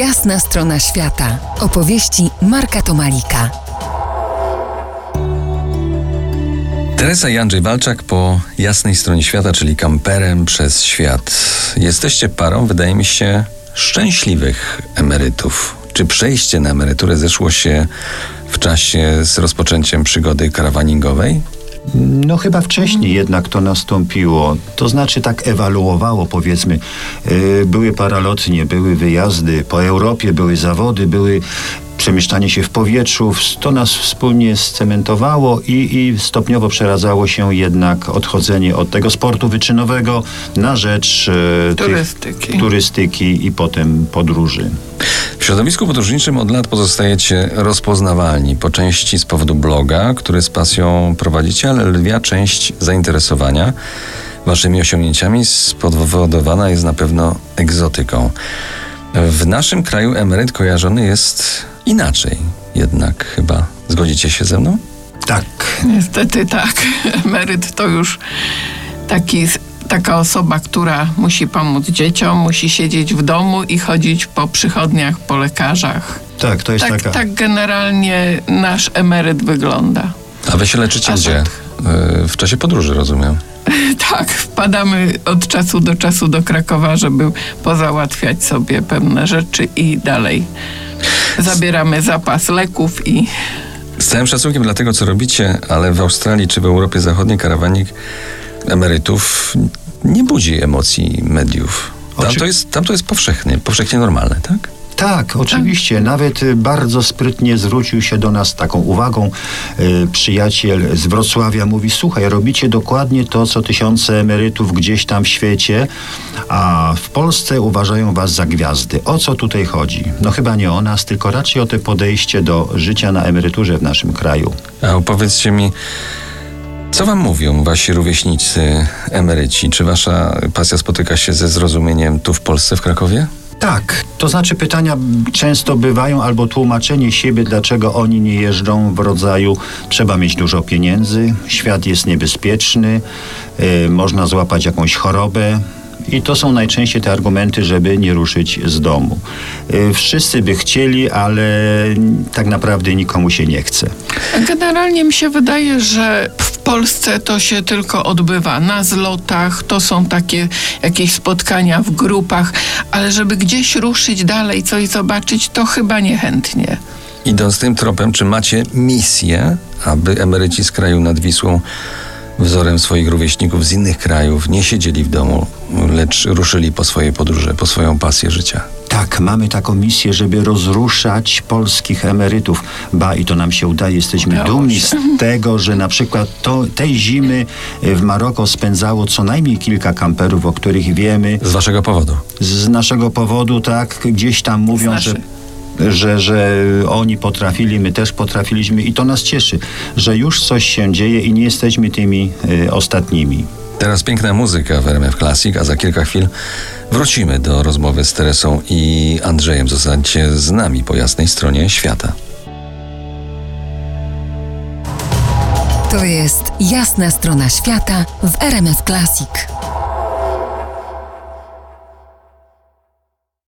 Jasna strona świata. Opowieści Marka Tomalika. Teresa i Andrzej Walczak po jasnej stronie świata, czyli kamperem przez świat. Jesteście parą, wydaje mi się, szczęśliwych emerytów. Czy przejście na emeryturę zeszło się w czasie z rozpoczęciem przygody karawaningowej? No chyba wcześniej jednak to nastąpiło. To znaczy tak ewaluowało powiedzmy. Yy, Były paralotnie, były wyjazdy po Europie, były zawody, były przemieszczanie się w powietrzu. To nas wspólnie scementowało i, i stopniowo przeradzało się jednak odchodzenie od tego sportu wyczynowego na rzecz e, Turystyki. Tych, turystyki i potem podróży. W środowisku podróżniczym od lat pozostajecie rozpoznawalni. Po części z powodu bloga, który z pasją prowadzicie, ale lwia część zainteresowania waszymi osiągnięciami spowodowana jest na pewno egzotyką. W naszym kraju emeryt kojarzony jest inaczej, jednak chyba. Zgodzicie się ze mną? Tak. Niestety tak. Emeryt to już taki, taka osoba, która musi pomóc dzieciom, musi siedzieć w domu i chodzić po przychodniach, po lekarzach. Tak, to jest Tak, taka. tak generalnie nasz emeryt wygląda. A wy się leczycie A gdzie? tak. Y, W czasie podróży, rozumiem. Tak, wpadamy od czasu do czasu do Krakowa, żeby pozałatwiać sobie pewne rzeczy i dalej zabieramy zapas leków i Z całym szacunkiem dla tego, co robicie, ale w Australii czy w Europie Zachodniej karawanik emerytów nie budzi emocji mediów. Tam to jest, tam to jest powszechnie, powszechnie normalne, tak? Tak, oczywiście. Nawet y, bardzo sprytnie zwrócił się do nas taką uwagą y, przyjaciel z Wrocławia. Mówi, słuchaj, robicie dokładnie to, co tysiące emerytów gdzieś tam w świecie, a w Polsce uważają was za gwiazdy. O co tutaj chodzi? No chyba nie o nas, tylko raczej o te podejście do życia na emeryturze w naszym kraju. A opowiedzcie mi, co wam mówią wasi rówieśnicy emeryci? Czy wasza pasja spotyka się ze zrozumieniem tu w Polsce, w Krakowie? Tak, to znaczy pytania często bywają albo tłumaczenie siebie, dlaczego oni nie jeżdżą w rodzaju trzeba mieć dużo pieniędzy, świat jest niebezpieczny, y, można złapać jakąś chorobę. I to są najczęściej te argumenty, żeby nie ruszyć z domu. Y, Wszyscy by chcieli, ale tak naprawdę nikomu się nie chce. Generalnie mi się wydaje, że w Polsce to się tylko odbywa na zlotach, to są takie jakieś spotkania w grupach, ale żeby gdzieś ruszyć dalej, coś zobaczyć, to chyba niechętnie. Idąc tym tropem, czy macie misję, aby emeryci z kraju nad Wisłą wzorem swoich rówieśników z innych krajów nie siedzieli w domu, lecz ruszyli po swoje podróże, po swoją pasję życia? Tak, mamy taką misję, żeby rozruszać polskich emerytów. Ba, i to nam się udaje. Jesteśmy Udało dumni się. z tego, że na przykład to, tej zimy e, w Maroko spędzało co najmniej kilka kamperów, o których wiemy. Z waszego powodu. Z naszego powodu, tak, gdzieś tam mówią, że, Znaczy. że, że oni potrafili, my też potrafiliśmy i to nas cieszy, że już coś się dzieje i nie jesteśmy tymi e, ostatnimi. Teraz piękna muzyka w RMF Classic, a za kilka chwil wrócimy do rozmowy z Teresą i Andrzejem. Zostańcie z nami po jasnej stronie świata. To jest jasna strona świata w RMS Classic.